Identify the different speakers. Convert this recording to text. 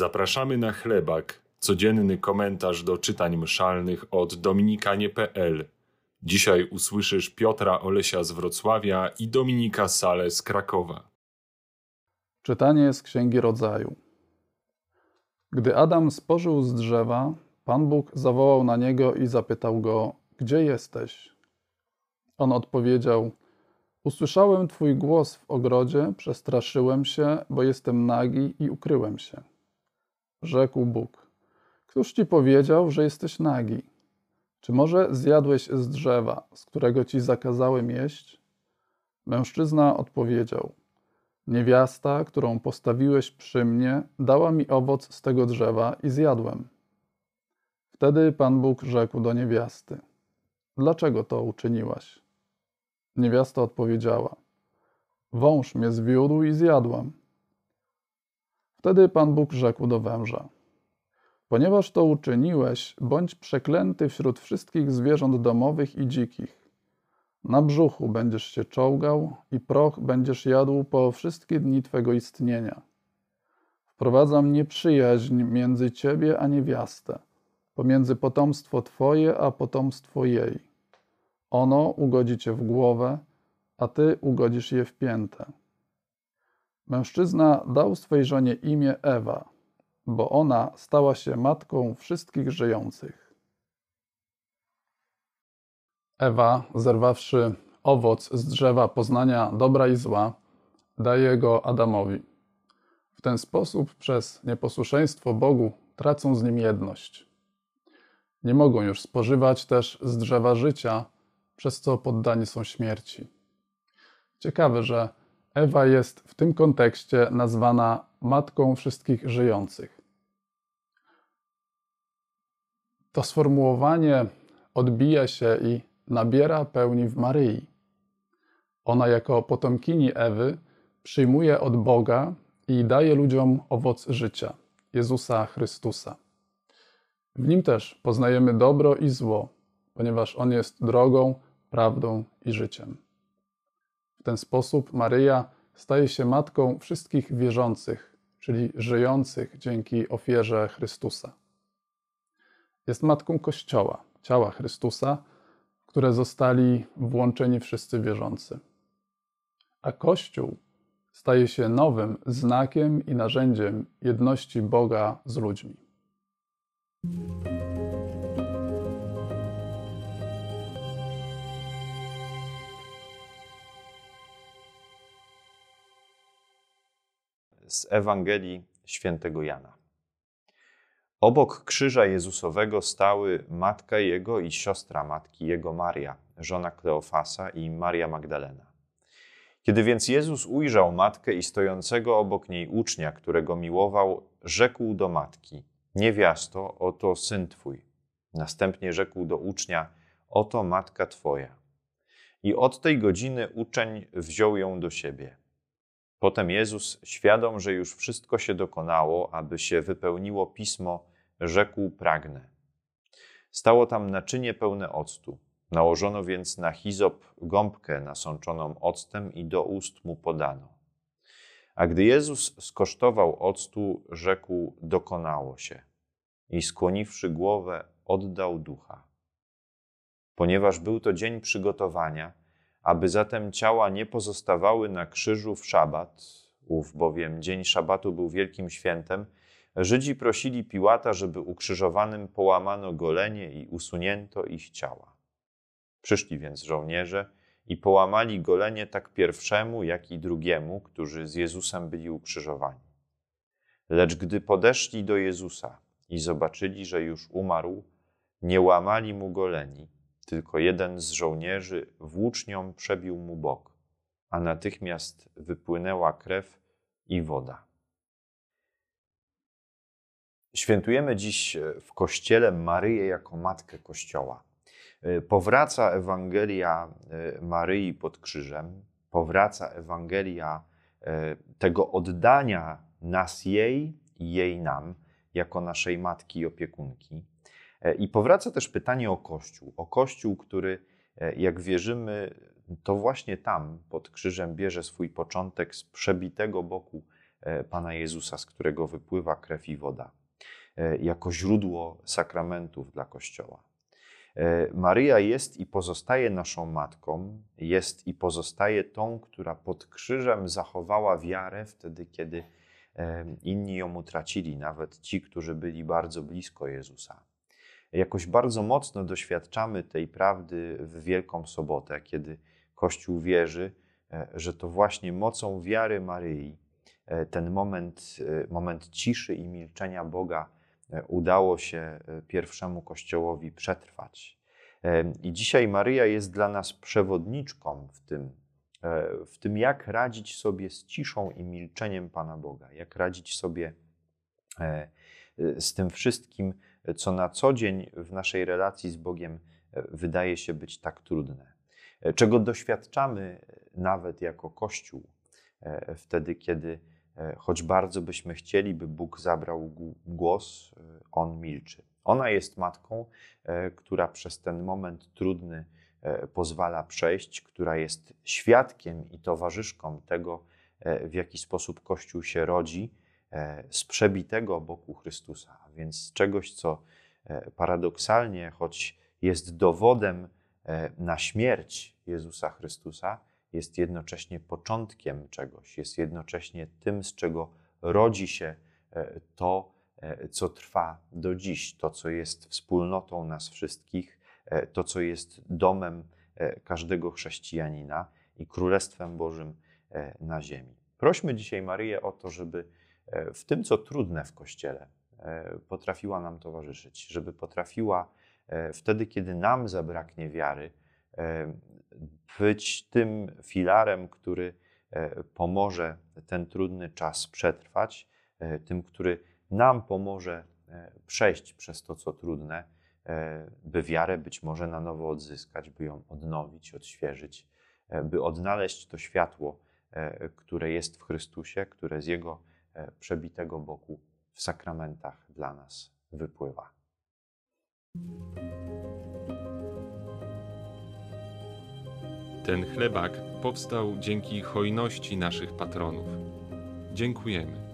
Speaker 1: Zapraszamy na chlebak, codzienny komentarz do czytań mszalnych od dominikanie.pl. Dzisiaj usłyszysz Piotra Olesia z Wrocławia i Dominika Sale z Krakowa.
Speaker 2: Czytanie z Księgi Rodzaju. Gdy Adam spożył z drzewa, Pan Bóg zawołał na niego i zapytał go: Gdzie jesteś? On odpowiedział: Usłyszałem Twój głos w ogrodzie, przestraszyłem się, bo jestem nagi i ukryłem się. Rzekł Bóg: Któż ci powiedział, że jesteś nagi? Czy może zjadłeś z drzewa, z którego ci zakazałem jeść? Mężczyzna odpowiedział: Niewiasta, którą postawiłeś przy mnie, dała mi owoc z tego drzewa i zjadłem. Wtedy Pan Bóg rzekł do niewiasty: Dlaczego to uczyniłaś? Niewiasta odpowiedziała: Wąż mnie zwiódł i zjadłam. Wtedy Pan Bóg rzekł do węża: Ponieważ to uczyniłeś, bądź przeklęty wśród wszystkich zwierząt domowych i dzikich. Na brzuchu będziesz się czołgał i proch będziesz jadł po wszystkie dni twego istnienia. Wprowadzam nieprzyjaźń między ciebie a niewiastę, pomiędzy potomstwo twoje a potomstwo jej. Ono ugodzi cię w głowę, a ty ugodzisz je w piętę. Mężczyzna dał swej żonie imię Ewa, bo ona stała się matką wszystkich żyjących. Ewa, zerwawszy owoc z drzewa poznania dobra i zła, daje go Adamowi. W ten sposób przez nieposłuszeństwo Bogu tracą z nim jedność. Nie mogą już spożywać też z drzewa życia, przez co poddani są śmierci. Ciekawe, że Ewa jest w tym kontekście nazwana matką wszystkich żyjących. To sformułowanie odbija się i nabiera pełni w Maryi. Ona, jako potomkini Ewy, przyjmuje od Boga i daje ludziom owoc życia Jezusa Chrystusa. W nim też poznajemy dobro i zło, ponieważ On jest drogą, prawdą i życiem. W ten sposób Maryja staje się matką wszystkich wierzących, czyli żyjących dzięki ofierze Chrystusa. Jest matką Kościoła, ciała Chrystusa, w które zostali włączeni wszyscy wierzący. A Kościół staje się nowym znakiem i narzędziem jedności Boga z ludźmi.
Speaker 3: Z Ewangelii świętego Jana. Obok krzyża Jezusowego stały matka jego i siostra matki jego Maria, żona Kleofasa i Maria Magdalena. Kiedy więc Jezus ujrzał matkę i stojącego obok niej ucznia, którego miłował, rzekł do matki: Niewiasto, oto syn twój. Następnie rzekł do ucznia: Oto matka twoja. I od tej godziny uczeń wziął ją do siebie. Potem Jezus, świadom, że już wszystko się dokonało, aby się wypełniło pismo, rzekł: Pragnę. Stało tam naczynie pełne octu. Nałożono więc na hizop gąbkę nasączoną octem i do ust mu podano. A gdy Jezus skosztował octu, rzekł: Dokonało się. I skłoniwszy głowę, oddał ducha. Ponieważ był to dzień przygotowania, aby zatem ciała nie pozostawały na krzyżu w szabat, ów bowiem dzień szabatu był wielkim świętem, Żydzi prosili Piłata, żeby ukrzyżowanym połamano golenie i usunięto ich ciała. Przyszli więc żołnierze i połamali golenie tak pierwszemu, jak i drugiemu, którzy z Jezusem byli ukrzyżowani. Lecz gdy podeszli do Jezusa i zobaczyli, że już umarł, nie łamali mu goleni, tylko jeden z żołnierzy włócznią przebił mu bok, a natychmiast wypłynęła krew i woda. Świętujemy dziś w Kościele Maryję jako Matkę Kościoła. Powraca Ewangelia e, Maryi pod krzyżem, powraca Ewangelia e, tego oddania nas jej i jej nam, jako naszej matki i opiekunki. E, I powraca też pytanie o Kościół. O Kościół, który, e, jak wierzymy, to właśnie tam pod krzyżem bierze swój początek z przebitego boku e, Pana Jezusa, z którego wypływa krew i woda, jako źródło sakramentów dla Kościoła. Maryja jest i pozostaje naszą matką, jest i pozostaje tą, która pod krzyżem zachowała wiarę wtedy, kiedy inni ją utracili, nawet ci, którzy byli bardzo blisko Jezusa. Jakoś bardzo mocno doświadczamy tej prawdy w Wielką Sobotę, kiedy Kościół wierzy, e, że to właśnie mocą wiary Maryi, e, ten moment, e, moment ciszy i milczenia Boga udało się pierwszemu Kościołowi przetrwać. I dzisiaj Maryja jest dla nas przewodniczką w tym, w tym, jak radzić sobie z ciszą i milczeniem Pana Boga, jak radzić sobie z tym wszystkim, co na co dzień w naszej relacji z Bogiem wydaje się być tak trudne czego doświadczamy nawet jako Kościół, e, wtedy, kiedy e, choć bardzo byśmy chcieli, by Bóg zabrał głos, e, On milczy. Ona jest matką, która przez ten moment trudny pozwala przejść, która jest świadkiem i towarzyszką tego, w jaki sposób Kościół się rodzi z przebitego boku Chrystusa, a więc czegoś, co paradoksalnie, choć jest dowodem E, na śmierć Jezusa Chrystusa jest jednocześnie początkiem czegoś, jest jednocześnie tym, z czego rodzi się e, to, e, co trwa do dziś, to, co jest wspólnotą nas wszystkich, to, co jest domem każdego chrześcijanina i Królestwem Bożym na ziemi. Prośmy dzisiaj Maryję o to, żeby w tym, co trudne w Kościele, potrafiła nam towarzyszyć, żeby potrafiła E, wtedy, kiedy nam zabraknie wiary, e, być tym filarem, który e, pomoże ten trudny czas przetrwać, tym, który nam pomoże przejść przez to, co trudne, by wiarę być może na nowo odzyskać, by ją odnowić, odświeżyć, by odnaleźć to światło, które jest w Chrystusie, które z Jego przebitego boku w sakramentach dla nas wypływa.
Speaker 1: Ten chlebak powstał dzięki hojności naszych patronów. Dziękujemy.